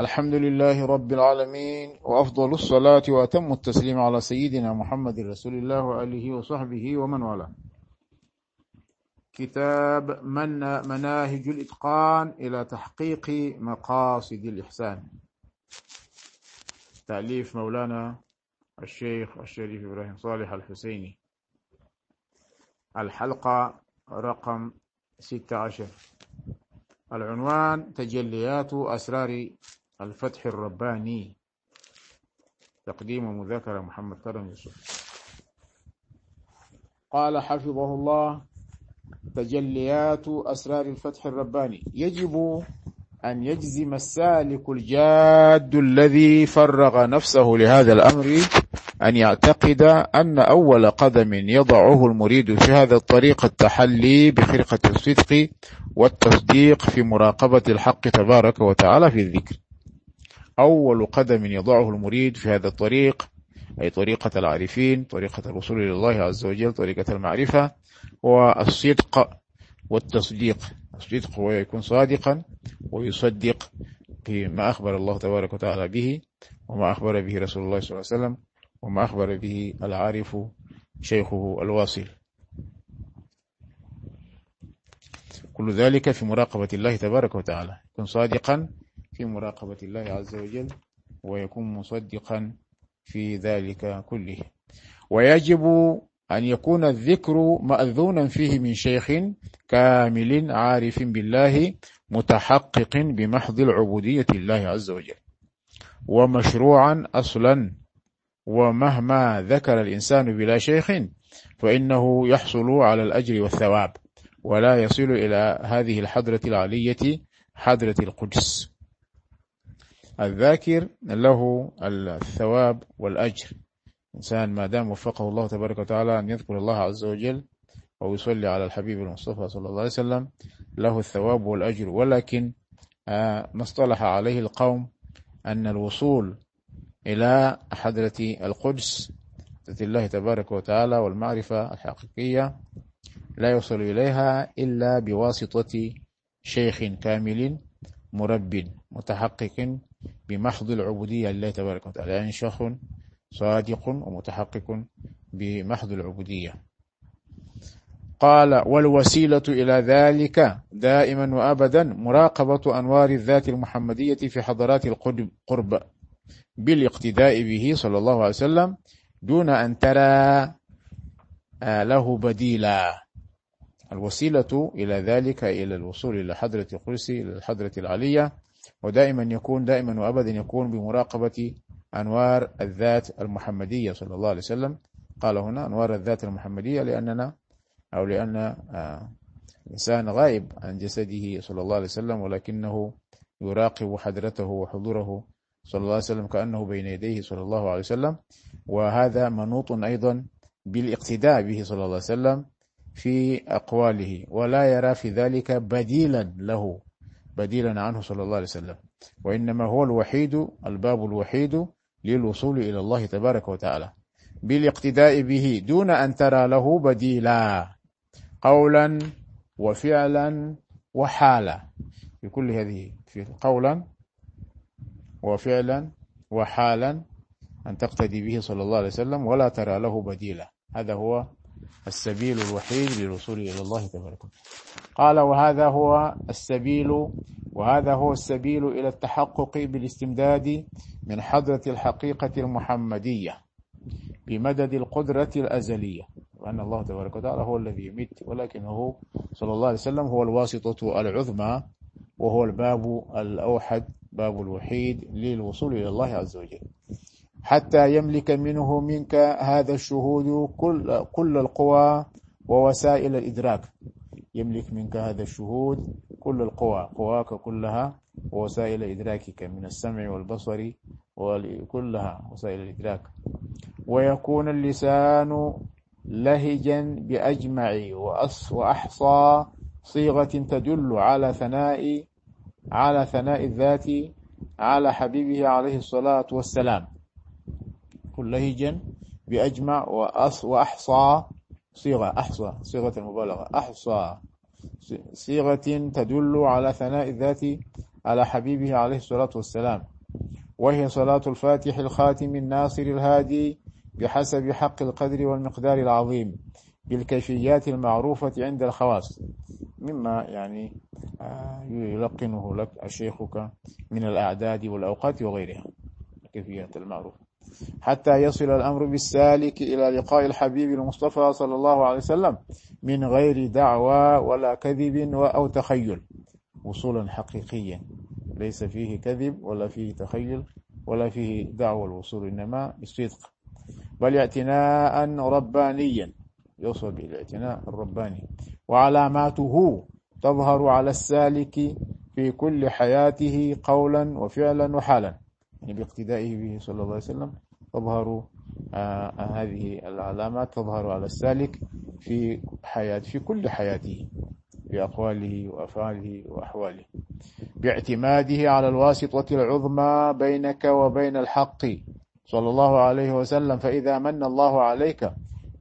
الحمد لله رب العالمين وأفضل الصلاة وأتم التسليم على سيدنا محمد رسول الله وآله وصحبه ومن والاه. كتاب من مناهج الإتقان إلى تحقيق مقاصد الإحسان. تأليف مولانا الشيخ الشريف إبراهيم صالح الحسيني. الحلقة رقم 16 العنوان تجليات أسرار الفتح الرباني تقديم ومذاكرة محمد كرم يوسف. قال حفظه الله تجليات أسرار الفتح الرباني. يجب أن يجزم السالك الجاد الذي فرغ نفسه لهذا الأمر أن يعتقد أن أول قدم يضعه المريد في هذا الطريق التحلي بخرقة الصدق والتصديق في مراقبة الحق تبارك وتعالى في الذكر. أول قدم يضعه المريد في هذا الطريق أي طريقة العارفين طريقة الوصول إلى الله عز وجل طريقة المعرفة والصدق والتصديق. الصدق هو يكون صادقا ويصدق بما أخبر الله تبارك وتعالى به وما أخبر به رسول الله صلى الله عليه وسلم وما أخبر به العارف شيخه الواصل. كل ذلك في مراقبة الله تبارك وتعالى. يكون صادقا في مراقبة الله عز وجل ويكون مصدقا في ذلك كله. ويجب أن يكون الذكر مأذونا فيه من شيخ كامل عارف بالله متحقق بمحض العبودية الله عز وجل. ومشروعا أصلا ومهما ذكر الإنسان بلا شيخ فإنه يحصل على الأجر والثواب ولا يصل إلى هذه الحضرة العلية حضرة القدس. الذاكر له الثواب والأجر. إنسان ما دام وفقه الله تبارك وتعالى أن يذكر الله عز وجل ويصلي على الحبيب المصطفى صلى الله عليه وسلم له الثواب والأجر. ولكن آه، ما اصطلح عليه القوم أن الوصول إلى حضرة القدس حضرة الله تبارك وتعالى والمعرفة الحقيقية لا يوصل إليها إلا بواسطة شيخ كامل مرب متحقق بمحض العبودية لله تبارك وتعالى يعني شيخ صادق ومتحقق بمحض العبودية. قال والوسيلة إلى ذلك دائما وأبدا مراقبة أنوار الذات المحمدية في حضرات القرب بالاقتداء به صلى الله عليه وسلم دون أن ترى له بديلا. الوسيلة إلى ذلك إلى الوصول إلى حضرة القدسي إلى الحضرة العلية ودائما يكون دائما وأبدا يكون بمراقبة أنوار الذات المحمدية صلى الله عليه وسلم. قال هنا أنوار الذات المحمدية لأننا أو لأن آه، الإنسان غائب عن جسده صلى الله عليه وسلم ولكنه يراقب حضرته وحضوره صلى الله عليه وسلم كأنه بين يديه صلى الله عليه وسلم. وهذا منوط أيضا بالاقتداء به صلى الله عليه وسلم في أقواله ولا يرى في ذلك بديلا له. بديلا عنه صلى الله عليه وسلم. وإنما هو الوحيد الباب الوحيد للوصول إلى الله تبارك وتعالى. بالاقتداء به دون أن ترى له بديلا. قولا وفعلا وحالا. في كل هذه في قولا وفعلا وحالا أن تقتدي به صلى الله عليه وسلم ولا ترى له بديلا. هذا هو السبيل الوحيد للوصول إلى الله تبارك وتعالى. قال وهذا هو السبيل وهذا هو السبيل إلى التحقق بالاستمداد من حضرة الحقيقة المحمدية بمدد القدرة الأزلية. وأن الله تبارك وتعالى هو الذي يمت ولكنه صلى الله عليه وسلم هو الواسطة العظمى وهو الباب الأوحد باب الوحيد للوصول إلى الله عز وجل. حتى يملك منه منك هذا الشهود كل, كل القوى ووسائل الإدراك. يملك منك هذا الشهود كل القوى قواك كلها ووسائل إدراكك من السمع والبصر وكلها وسائل الإدراك. ويكون اللسان لهجا بأجمع وأحصى صيغة تدل على ثناء على ثناء الذات على حبيبه عليه الصلاة والسلام. كل لهجا بأجمع وأحصى صيغة أحصى صيغة المبالغة أحصى صيغة تدل على ثناء الذات على حبيبه عليه الصلاة والسلام وهي صلاة الفاتح الخاتم الناصر الهادي بحسب حق القدر والمقدار العظيم بالكيفيات المعروفة عند الخواص. مما يعني آه، يلقنه لك شيخك من الأعداد والأوقات وغيرها الكيفيات المعروفة. حتى يصل الأمر بالسالك إلى لقاء الحبيب المصطفى صلى الله عليه وسلم من غير دعوى ولا كذب أو تخيل. وصولا حقيقيا. ليس فيه كذب ولا فيه تخيل ولا فيه دعوة الوصول إنما بصدق بل اعتناء ربانيا. يوصل بالاعتناء الرباني. وعلاماته تظهر على السالك في كل حياته قولا وفعلا وحالا. يعني باقتدائه به صلى الله عليه وسلم تظهر آه هذه العلامات تظهر على السالك في حياة في كل حياته في أقواله وأفعاله وأحواله. باعتماده على الواسطة العظمى بينك وبين الحق صلى الله عليه وسلم. فإذا من الله عليك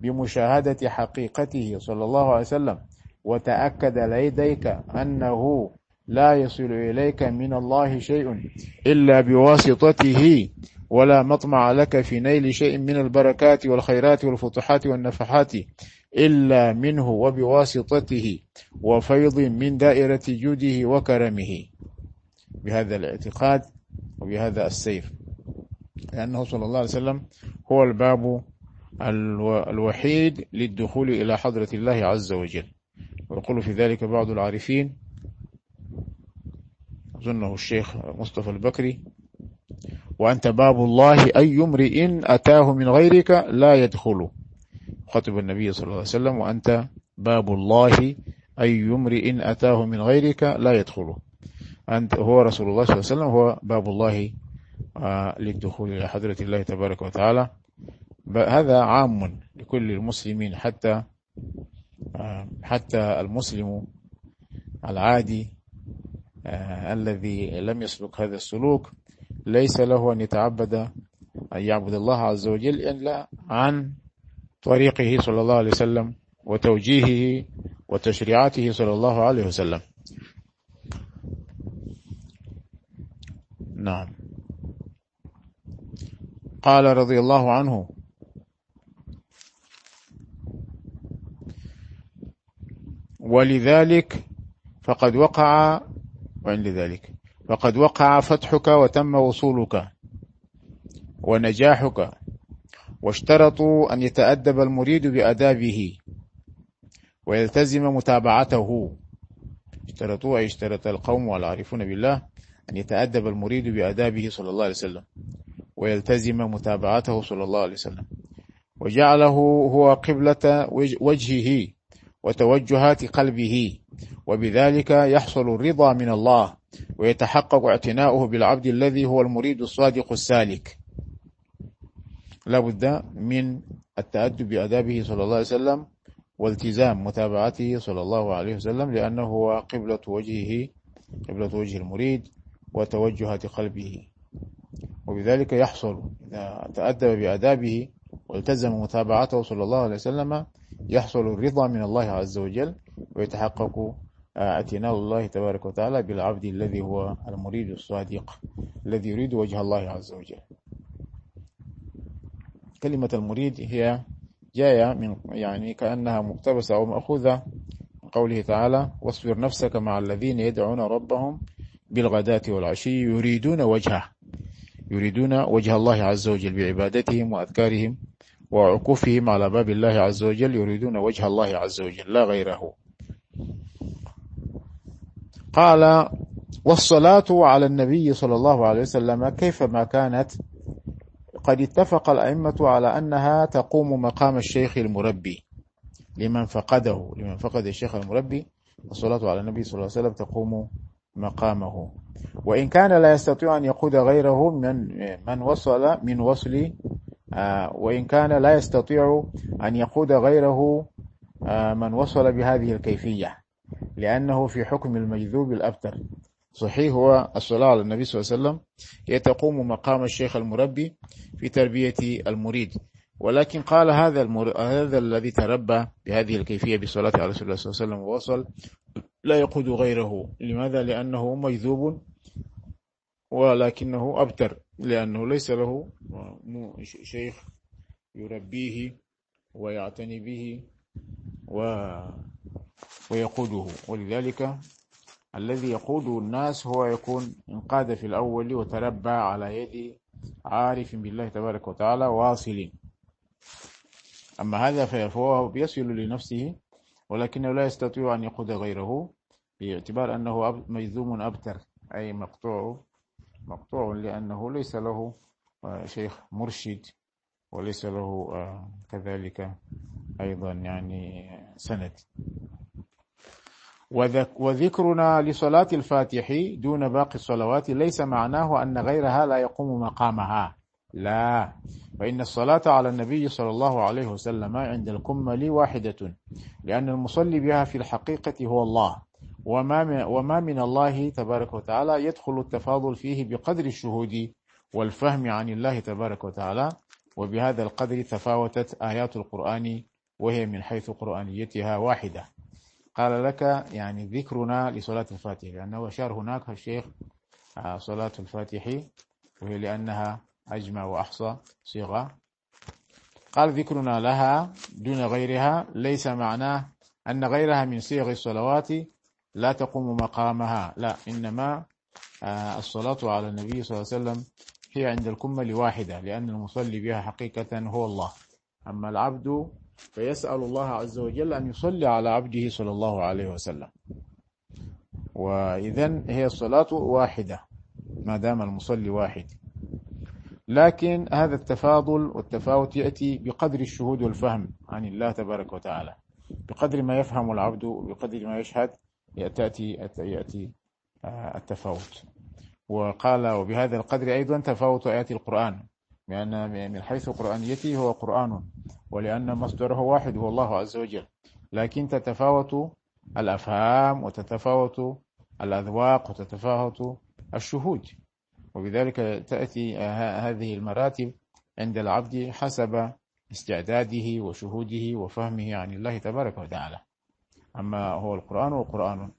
بمشاهدة حقيقته صلى الله عليه وسلم وتأكد لديك أنه لا يصل إليك من الله شيء إلا بواسطته ولا مطمع لك في نيل شيء من البركات والخيرات والفتوحات والنفحات إلا منه وبواسطته وفيض من دائرة جوده وكرمه. بهذا الاعتقاد وبهذا السير لأنه صلى الله عليه وسلم هو الباب الوحيد للدخول إلى حضرة الله عز وجل. ويقول في ذلك بعض العارفين أظنه الشيخ مصطفى البكري. وأنت باب الله أي امرئ أتاه من غيرك لا يدخل. خطب النبي صلى الله عليه وسلم وأنت باب الله أي امرئ أتاه من غيرك لا يدخل. أنت هو رسول الله صلى الله عليه وسلم هو باب الله آه، للدخول إلى حضرة الله تبارك وتعالى. هذا عام لكل المسلمين حتى آه، حتى المسلم العادي الذي لم يسلك هذا السلوك ليس له أن يتعبد أن يعبد الله عز وجل إلا عن طريقه صلى الله عليه وسلم وتوجيهه وتشريعاته صلى الله عليه وسلم. نعم. قال رضي الله عنه ولذلك فقد وقع وعند ذلك. فقد وقع فتحك وتم وصولك ونجاحك واشترطوا أن يتأدب المريد بأدابه ويلتزم متابعته. اشترطوا أي اشترط القوم والعارفون بالله أن يتأدب المريد بأدابه صلى الله عليه وسلم ويلتزم متابعته صلى الله عليه وسلم. وجعله هو قبلة وجهه وتوجهات قلبه. وبذلك يحصل الرضا من الله ويتحقق اعتناؤه بالعبد الذي هو المريد الصادق السالك. لا بد من التأدب بأدابه صلى الله عليه وسلم والتزام متابعته صلى الله عليه وسلم لأنه هو قبلة وجهه قبلة وجه المريد وتوجهات قلبه وبذلك يحصل إذا تأدب بأدابه والتزم متابعته صلى الله عليه وسلم يحصل الرضا من الله عز وجل ويتحقق اعتناء الله تبارك وتعالى بالعبد الذي هو المريد الصادق الذي يريد وجه الله عز وجل. كلمة المريد هي جاية من يعني كأنها مقتبسة أو مأخوذة من قوله تعالى واصبر نفسك مع الذين يدعون ربهم بالغداة والعشي يريدون وجهه يريدون وجه الله عز وجل بعبادتهم وأذكارهم وعكوفهم على باب الله عز وجل يريدون وجه الله عز وجل لا غيره. قال والصلاة على النبي صلى الله عليه وسلم كيفما كانت؟ قد اتفق الأئمة على أنها تقوم مقام الشيخ المربي لمن فقده لمن فقد الشيخ المربي. الصلاة على النبي صلى الله عليه وسلم تقوم مقامه. وإن كان لا يستطيع أن يقود غيره من من وصل من وصل وإن كان لا يستطيع أن يقود غيره آه، من وصل بهذه الكيفية لأنه في حكم المجذوب الأبتر. صحيح هو الصلاة على النبي صلى الله عليه وسلم هي تقوم مقام الشيخ المربي في تربية المريد. ولكن قال هذا المر... هذا الذي تربى بهذه الكيفية بالصلاة على رسول الله صلى الله عليه وسلم ووصل لا يقود غيره. لماذا؟ لأنه مجذوب ولكنه أبتر. لأنه ليس له شيخ يربيه ويعتني به ويقوده. ولذلك الذي يقود الناس هو يكون انقاد في الأول وتربى على يد عارف بالله تبارك وتعالى واصل. أما هذا فهو يصل لنفسه ولكنه لا يستطيع أن يقود غيره باعتبار أنه مجذوم أبتر أي مقطوع مقطوع لأنه ليس له آه، شيخ مرشد وليس له آه، كذلك أيضا يعني سند. وذكرنا لصلاة الفاتح دون باقي الصلوات ليس معناه أن غيرها لا يقوم مقامها. لا فإن الصلاة على النبي صلى الله عليه وسلم عند الكمل واحدة لأن المصلي بها في الحقيقة هو الله. وما من, وما من الله تبارك وتعالى يدخل التفاضل فيه بقدر الشهود والفهم عن الله تبارك وتعالى. وبهذا القدر تفاوتت آيات القرآن وهي من حيث قرآنيتها واحدة. قال لك يعني ذكرنا لصلاة الفاتح لأنه أشار هناك الشيخ آه، صلاة الفاتح وهي لأنها أجمع وأحصى صيغة. قال ذكرنا لها دون غيرها ليس معناه أن غيرها من صيغ الصلوات لا تقوم مقامها. لا إنما آه، الصلاة على النبي صلى الله عليه وسلم هي عند الكمل واحدة لأن المصلي بها حقيقة هو الله. أما العبد فيسأل الله عز وجل أن يصلي على عبده صلى الله عليه وسلم. وإذا هي الصلاة واحدة ما دام المصلي واحد. لكن هذا التفاضل والتفاوت يأتي بقدر الشهود والفهم عن الله تبارك وتعالى بقدر ما يفهم العبد وبقدر ما يشهد يأتي يأتي آه، التفاوت. وقال وبهذا القدر أيضا تفاوت آيات القرآن لأن من حيث قرآنيته هو قرآن ولأن مصدره واحد هو الله عز وجل. لكن تتفاوت الأفهام وتتفاوت الأذواق وتتفاوت الشهود. وبذلك تأتي هذه المراتب عند العبد حسب استعداده وشهوده وفهمه عن الله تبارك وتعالى. أما هو القرآن والقرآن.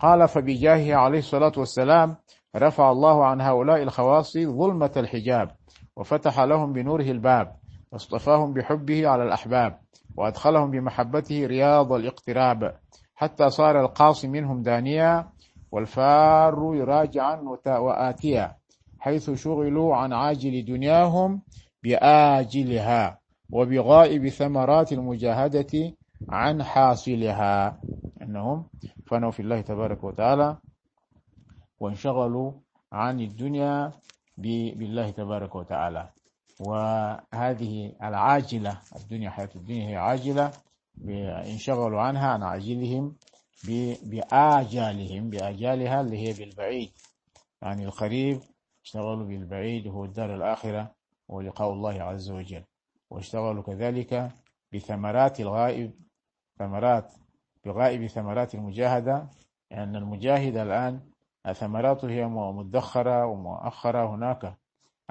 قال فبجاهه عليه الصلاة والسلام رفع الله عن هؤلاء الخواص ظلمة الحجاب وفتح لهم بنوره الباب واصطفاهم بحبه على الأحباب وأدخلهم بمحبته رياض الاقتراب حتى صار القاصي منهم دانيا والفار راجعا وآتيا حيث شغلوا عن عاجل دنياهم بآجلها وبغائب ثمرات المجاهدة عن حاصلها. أنهم فنوا في الله تبارك وتعالى وانشغلوا عن الدنيا بالله تبارك وتعالى. وهذه العاجلة الدنيا حياة الدنيا هي عاجلة. انشغلوا عنها عن عاجلهم بآجالهم بآجالها اللي هي بالبعيد. يعني القريب اشتغلوا بالبعيد وهو الدار الآخرة ولقاء الله عز وجل. واشتغلوا كذلك بثمرات الغائب ثمرات بغائب ثمرات المجاهدة لأن يعني المجاهد الآن ثمراته هي مدخرة ومؤخرة هناك.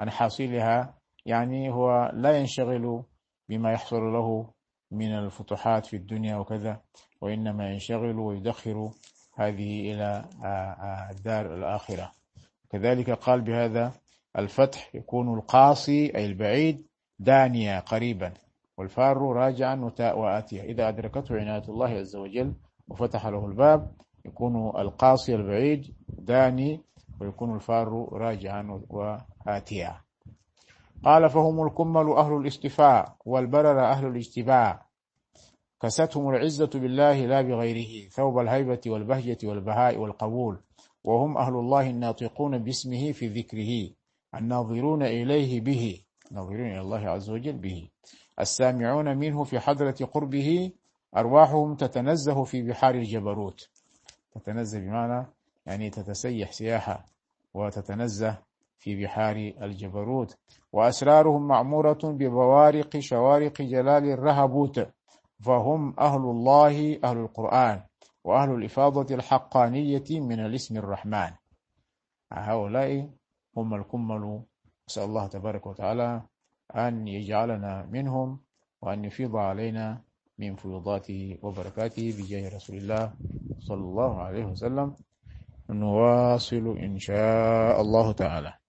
عن حاصلها يعني هو لا ينشغل بما يحصل له من الفتوحات في الدنيا وكذا وإنما ينشغل ويدخر هذه إلى الدار الآخرة. كذلك قال بهذا الفتح يكون القاصي أي البعيد دانيا قريبا. والفار راجعا وآتيا إذا أدركته عناية الله عز وجل وفتح له الباب يكون القاصي البعيد داني ويكون الفار راجعا وآتيا قال فهم الكمل أهل الاستفاء والبرر أهل الاجتباع كستهم العزة بالله لا بغيره ثوب الهيبة والبهجة والبهاء والقبول. وهم أهل الله الناطقون باسمه في ذكره الناظرون إليه به. ناظرون إلى الله عز وجل به. السامعون منه في حضرة قربه أرواحهم تتنزه في بحار الجبروت. تتنزه بمعنى يعني تتسيح سياحة وتتنزه في بحار الجبروت. وأسرارهم معمورة ببوارق شوارق جلال الرهبوت فهم أهل الله أهل القرآن وأهل الإفاضة الحقانية من الاسم الرحمن. هؤلاء هم الكمل. نسأل الله تبارك وتعالى أن يجعلنا منهم وأن يفيض علينا من فيوضاته وبركاته بجاه رسول الله صلى الله عليه وسلم. نواصل إن شاء الله تعالى.